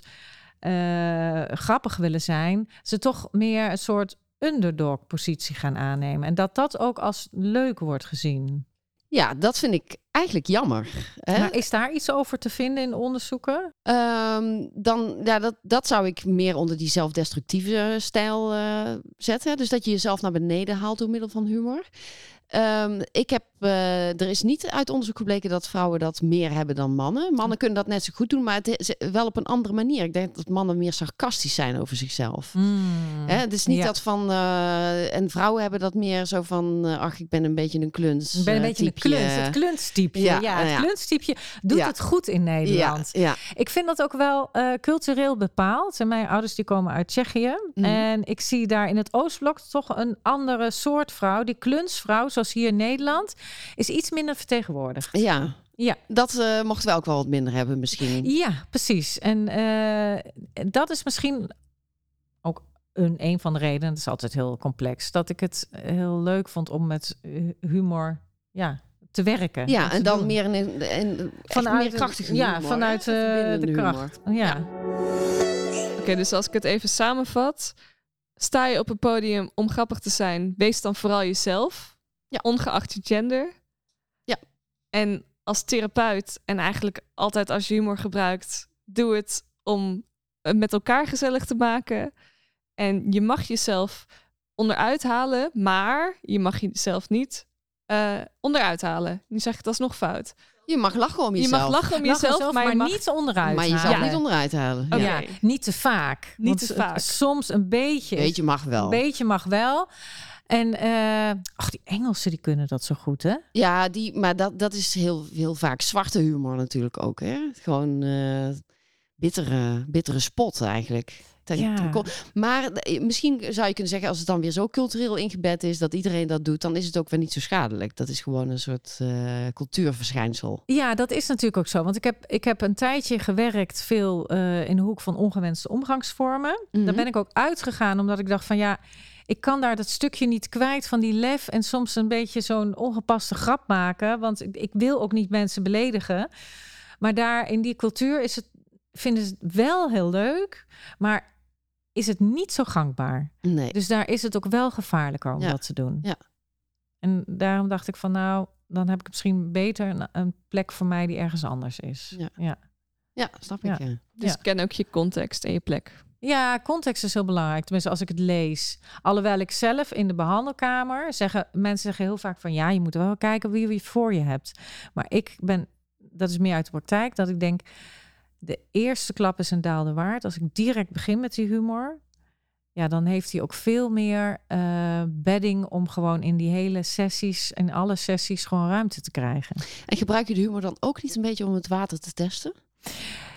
eh, grappig willen zijn, ze toch meer een soort underdog positie gaan aannemen. En dat dat ook als leuk wordt gezien. Ja, dat vind ik eigenlijk jammer. Hè? Maar is daar iets over te vinden in onderzoeken? Ehm, dan, ja, dat, dat zou ik meer onder die zelfdestructieve stijl eh, zetten. Dus dat je jezelf naar beneden haalt door middel van humor. Ehm, ik heb, eh, er is niet uit onderzoek gebleken dat vrouwen dat meer hebben dan mannen. Mannen kunnen dat net zo goed doen, maar het is wel op een andere manier. Ik denk dat mannen meer sarcastisch zijn over zichzelf. Hè, het is niet Ja. dat van, eh, en vrouwen hebben dat meer zo van, eh, ach, ik ben een beetje een kluns. Ik ben een eh, beetje een kluns. Het klunstypje. Ja, Ja, het ja. klunstypje doet het goed in Nederland. Ik vind dat ook wel eh, cultureel bepaald. En mijn ouders die komen uit Tsjechië. Mhm. En ik zie daar in het Oostblok toch een andere soort vrouw. Die klunsvrouw, zoals hier in Nederland, is iets minder vertegenwoordigd. ja. Ja. Dat eh, mochten we ook wel wat minder hebben misschien. Ja, precies. En eh, dat is misschien ook een, een van de redenen, het is altijd heel complex, dat ik het heel leuk vond om met humor ja, te werken. Ja, en dan doen. meer in, in, in echt vanuit meer krachtige ja, humor, vanuit eh, Verbindende de humor. kracht. Ja. Oké, dus als ik het even samenvat. Sta je op een podium om grappig te zijn, wees dan vooral jezelf. Ja. Ongeacht je gender. Ja. En als therapeut en eigenlijk altijd als je humor gebruikt, doe het om het met elkaar gezellig te maken. En je mag jezelf onderuit halen, maar je mag jezelf niet eh, onderuit halen. Nu zeg ik dat is nog fout. Je mag lachen om Je jezelf. mag lachen om jezelf, maar, maar, je mag niet onderuit maar jezelf halen. niet onderuit halen. Ja. Ja, niet te vaak. Niet Want te vaak. Soms een beetje. Beetje mag wel. Een beetje mag wel. En eh ach, die Engelsen die kunnen dat zo goed, hè? Ja, die, maar dat, dat is heel, heel vaak zwarte humor natuurlijk ook. Hè? Gewoon eh, bittere, bittere spot eigenlijk. Ja. Maar eh, misschien zou je kunnen zeggen, als het dan weer zo cultureel ingebed is dat iedereen dat doet, dan is het ook weer niet zo schadelijk. Dat is gewoon een soort cultuurverschijnsel. Ja, dat is natuurlijk ook zo. Want ik heb, ik heb een tijdje gewerkt veel in de hoek van ongewenste omgangsvormen. Mhm. Daar ben ik ook uitgegaan omdat ik dacht van ja, ik kan daar dat stukje niet kwijt van die lef en soms een beetje zo'n ongepaste grap maken. Want ik, ik wil ook niet mensen beledigen. Maar daar in die cultuur is het, vinden ze het wel heel leuk, maar is het niet zo gangbaar. Nee. Dus daar is het ook wel gevaarlijker om Ja. dat te doen. Ja. En daarom dacht ik van nou, dan heb ik misschien beter een, een plek voor mij die ergens anders is. Ja. ja. Ja, snap ik. Ja. Ja. Dus Ja. ken ook je context en je plek. Ja, context is heel belangrijk. Tenminste, als ik het lees. Alhoewel ik zelf in de behandelkamer zeggen mensen zeggen heel vaak van ja, je moet wel kijken wie je voor je hebt. Maar ik ben, dat is meer uit de praktijk, dat ik denk de eerste klap is een daalde waard. Als ik direct begin met die humor, ja, dan heeft hij ook veel meer eh, bedding om gewoon in die hele sessies en alle sessies gewoon ruimte te krijgen. En gebruik je de humor dan ook niet een beetje om het water te testen?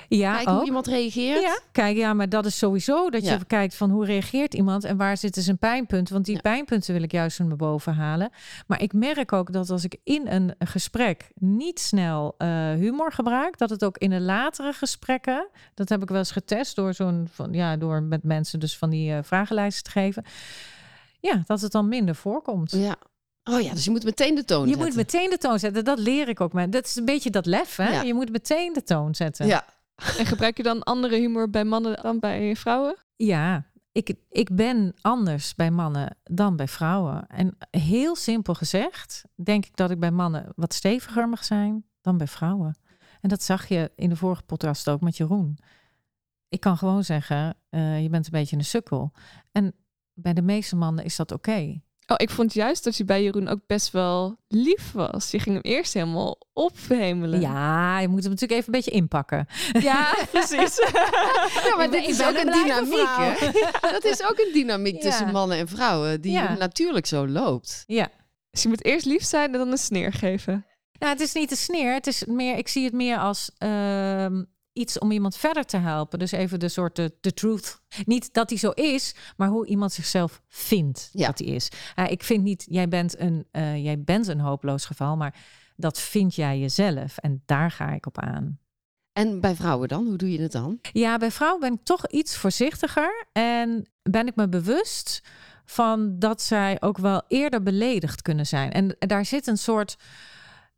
Ja, Kijken hoe ook. iemand reageert? Ja, kijk, ja, maar dat is sowieso dat je kijkt van hoe reageert iemand en waar zitten zijn pijnpunten. Want die Ja. pijnpunten wil ik juist naar boven halen. Maar ik merk ook dat als ik in een gesprek niet snel eh, humor gebruik, dat het ook in de latere gesprekken, dat heb ik wel eens getest door zo'n van ja, door met mensen dus van die eh, vragenlijsten te geven. Ja, dat het dan minder voorkomt. Ja. Oh ja, dus je moet meteen de toon Je zetten. moet meteen de toon zetten. Dat leer ik ook. Maar dat is een beetje dat lef, hè? Ja. Je moet meteen de toon zetten. Ja. En gebruik je dan andere humor bij mannen dan bij vrouwen? Ja, ik, ik ben anders bij mannen dan bij vrouwen. En heel simpel gezegd, denk ik dat ik bij mannen wat steviger mag zijn dan bij vrouwen. En dat zag je in de vorige podcast ook met Jeroen. Ik kan gewoon zeggen, eh, je bent een beetje een sukkel. En bij de meeste mannen is dat oké. Oh, ik vond juist dat je bij Jeroen ook best wel lief was. Je ging hem eerst helemaal ophemelen. Ja, je moet hem natuurlijk even een beetje inpakken. ja precies. Ja, maar dit is ook een een dynamiek. Hè? Dat is ook een dynamiek Ja. tussen mannen en vrouwen, die Ja. natuurlijk zo loopt. Ja. dus je moet eerst lief zijn en dan een sneer geven. Nou, het is niet de sneer. Het is meer, ik zie het meer als ehm, iets om iemand verder te helpen. Dus even de soort de, de truth. Niet dat hij zo is, maar hoe iemand zichzelf vindt Ja. dat hij is. Ik vind niet, jij bent, een, eh, jij bent een hopeloos geval, maar dat vind jij jezelf. En daar ga ik op aan. En bij vrouwen dan? Hoe doe je het dan? Ja, bij vrouwen ben ik toch iets voorzichtiger. En ben ik me bewust van dat zij ook wel eerder beledigd kunnen zijn. En daar zit een soort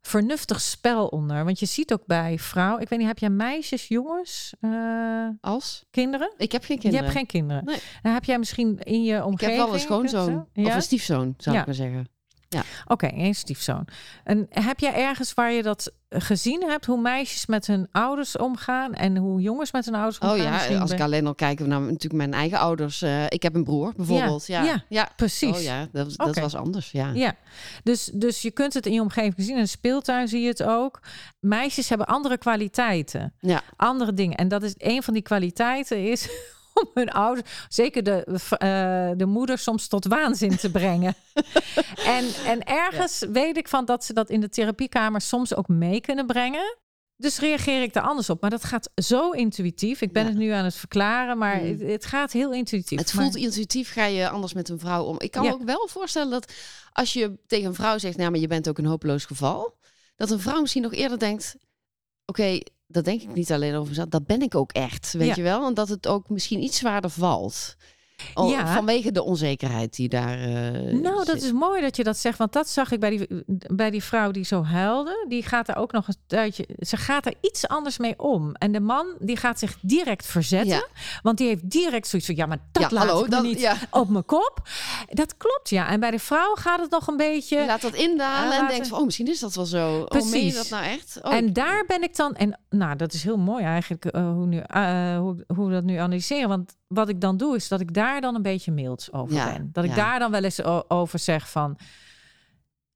vernuftig spel onder. Want je ziet ook bij vrouwen... Ik weet niet, heb jij meisjes, jongens, eh, Als? kinderen? Ik heb geen Je kinderen. hebt geen kinderen. Nee. Dan heb jij misschien in je ik omgeving... heb wel een schoonzoon. Ja? Of een stiefzoon, zou Ja. ik maar zeggen. Ja. Oké, één stiefzoon. En heb jij ergens waar je dat gezien hebt, hoe meisjes met hun ouders omgaan en hoe jongens met hun ouders Oh omgaan? ja, Misschien als ik alleen al kijk naar natuurlijk mijn eigen ouders. eh, ik heb een broer bijvoorbeeld. Ja, ja, ja. Precies. Oh ja, dat, dat was anders. Ja. Ja, dus, dus je kunt het in je omgeving zien. In de speeltuin zie je het ook. Meisjes hebben andere kwaliteiten, Ja. andere dingen. En dat is een van die kwaliteiten is om hun ouders, zeker de, eh, de moeder, soms tot waanzin te brengen. en, en ergens weet ik van dat ze dat in de therapiekamer soms ook mee kunnen brengen. Dus reageer ik daar anders op. Maar dat gaat zo intuïtief. Ik ben Ja. het nu aan het verklaren, maar Mm. het, het gaat heel intuïtief. Het Maar- voelt intuïtief, ga je anders met een vrouw om. Ik kan Ja. me ook wel voorstellen dat als je tegen een vrouw zegt, nou, maar je bent ook een hopeloos geval, dat een vrouw misschien nog eerder denkt, oké, dat denk ik niet alleen over mezelf, dat ben ik ook echt, weet Ja. je wel? En dat het ook misschien iets zwaarder valt. Ja. Vanwege de onzekerheid die daar. eh, Nou, dat zit. is mooi dat je dat zegt. Want dat zag ik bij die, bij die vrouw die zo huilde. Die gaat er ook nog een tijdje... Ze gaat er iets anders mee om. En de man, die gaat zich direct verzetten. Ja. Want die heeft direct zoiets van... Ja, maar dat Ja, laat hallo, ik dat- niet op mijn kop. Dat klopt, ja. En bij de vrouw gaat het nog een beetje... Je laat dat indalen en denkt van, oh, misschien is dat wel zo. Oh, meen je Precies. dat nou echt? Oh, En daar ben ik dan, en nou, dat is heel mooi eigenlijk eh, hoe, nu, eh, hoe, hoe we dat nu analyseren. Want wat ik dan doe, is dat ik daar dan een beetje mild over Ja, ben. Dat ik ja. daar dan wel eens over zeg van,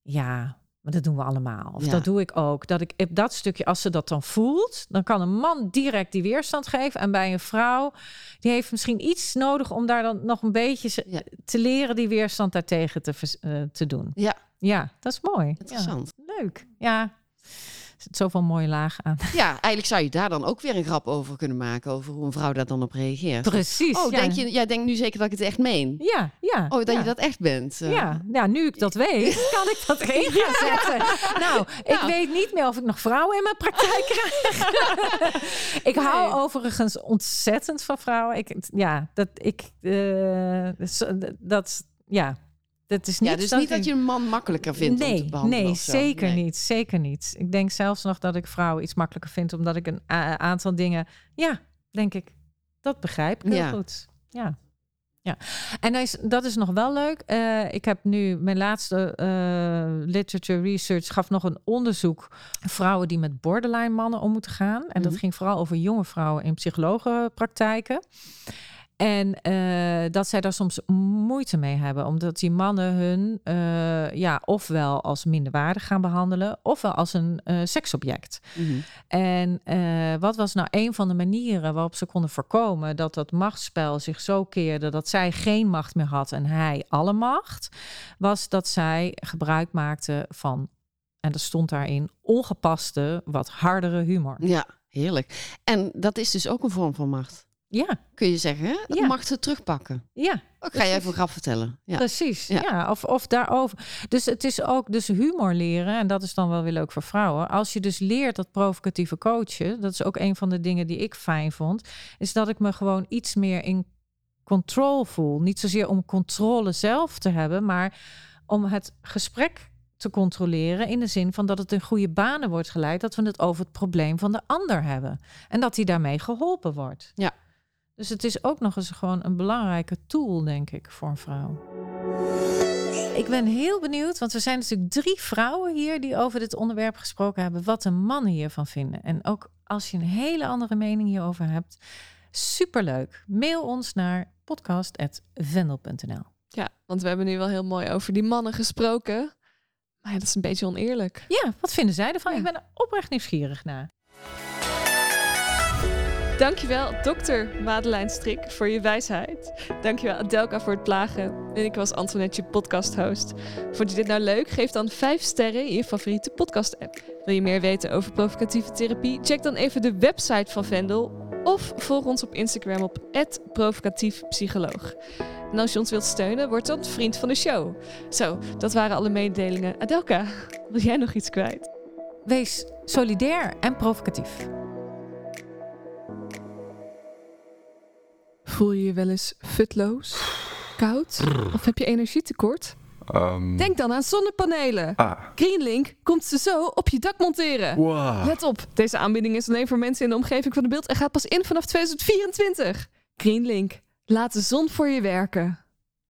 ja, maar dat doen we allemaal. Of Ja. dat doe ik ook. Dat ik op dat stukje, als ze dat dan voelt, dan kan een man direct die weerstand geven. En bij een vrouw, die heeft misschien iets nodig om daar dan nog een beetje Ja. te leren die weerstand daartegen te, eh, te doen. Ja. Ja, dat is mooi. Ja, Interessant. leuk. Ja. Zit zoveel mooie lagen aan. Ja, eigenlijk zou je daar dan ook weer een grap over kunnen maken, over hoe een vrouw daar dan op reageert. Precies. Oh, ja. denk je, jij denkt nu zeker dat ik het echt meen? Ja, ja. Oh, dat ja. je dat echt bent? eh. Ja, ja, nu ik dat weet, kan ik dat gaan zetten. Nou, ik weet niet meer of ik nog vrouwen in mijn praktijk krijg. ik hou overigens ontzettend van vrouwen. Ik, ja, dat ik, zo- dat, ja, dat is niet. Ja, dus niet dat je een man makkelijker vindt om te Nee, behandelen nee, zeker Nee. niet. Zeker niet. Ik denk zelfs nog dat ik vrouwen iets makkelijker vind, omdat ik een aantal dingen, ja, denk ik, dat begrijp ik heel Ja. goed. Ja. Ja, en dat is, dat is nog wel leuk. Eh, ik heb nu mijn laatste eh, literature research gaf nog een onderzoek vrouwen die met borderline mannen om moeten gaan. En dat Mhm. ging vooral over jonge vrouwen in psychologenpraktijken. En eh, dat zij daar soms moeite mee hebben, omdat die mannen hun eh, ja, ofwel als minderwaardig gaan behandelen, ofwel als een eh, seksobject. Mhm. En wat was nou een van de manieren waarop ze konden voorkomen dat dat machtsspel zich zo keerde dat zij geen macht meer had en hij alle macht, was dat zij gebruik maakten van, en dat stond daarin, ongepaste, wat hardere humor. Ja, heerlijk. En dat is dus ook een vorm van macht. Ja, Kun je zeggen? Dat Ja. macht het terugpakken. ja. Ik ga je even grap vertellen. Ja. Precies, Ja. ja. of, of daarover. Dus het is ook dus humor leren, en dat is dan wel weer leuk voor vrouwen. Als je dus leert dat provocatieve coachen, dat is ook een van de dingen die ik fijn vond, is dat ik me gewoon iets meer in control voel. Niet zozeer om controle zelf te hebben, maar om het gesprek te controleren in de zin van dat het in goede banen wordt geleid, dat we het over het probleem van de ander hebben en dat hij daarmee geholpen wordt. Ja. Dus het is ook nog eens gewoon een belangrijke tool, denk ik, voor een vrouw. Ik ben heel benieuwd, want we zijn natuurlijk drie vrouwen hier die over dit onderwerp gesproken hebben, wat de mannen hiervan vinden. En ook als je een hele andere mening hierover hebt, superleuk. Mail ons naar podcast.vendel.nl. Ja, want we hebben nu wel heel mooi over die mannen gesproken. Maar ja, dat is een beetje oneerlijk. Ja, wat vinden zij ervan? Ja. Ik ben er oprecht nieuwsgierig naar. Dankjewel, dokter Madeleine Strik, voor je wijsheid. Dankjewel, Adelka, voor het plagen. En ik was Antoinette, je podcast-host. Vond je dit nou leuk? Geef dan 5 sterren in je favoriete podcast-app. Wil je meer weten over provocatieve therapie? Check dan even de website van Vendel. Of volg ons op Instagram op provocatiefpsycholoog. En als je ons wilt steunen, word dan vriend van de show. Zo, dat waren alle mededelingen. Adelka, wil jij nog iets kwijt? Wees solidair en provocatief. Voel je je wel eens futloos, koud of heb je energietekort? Ehm, Denk dan aan zonnepanelen. Ah, Greenlink komt ze zo op je dak monteren. wow. Let op, deze aanbieding is alleen voor mensen in de omgeving van de beeld en gaat pas in vanaf 2024. Greenlink, laat de zon voor je werken.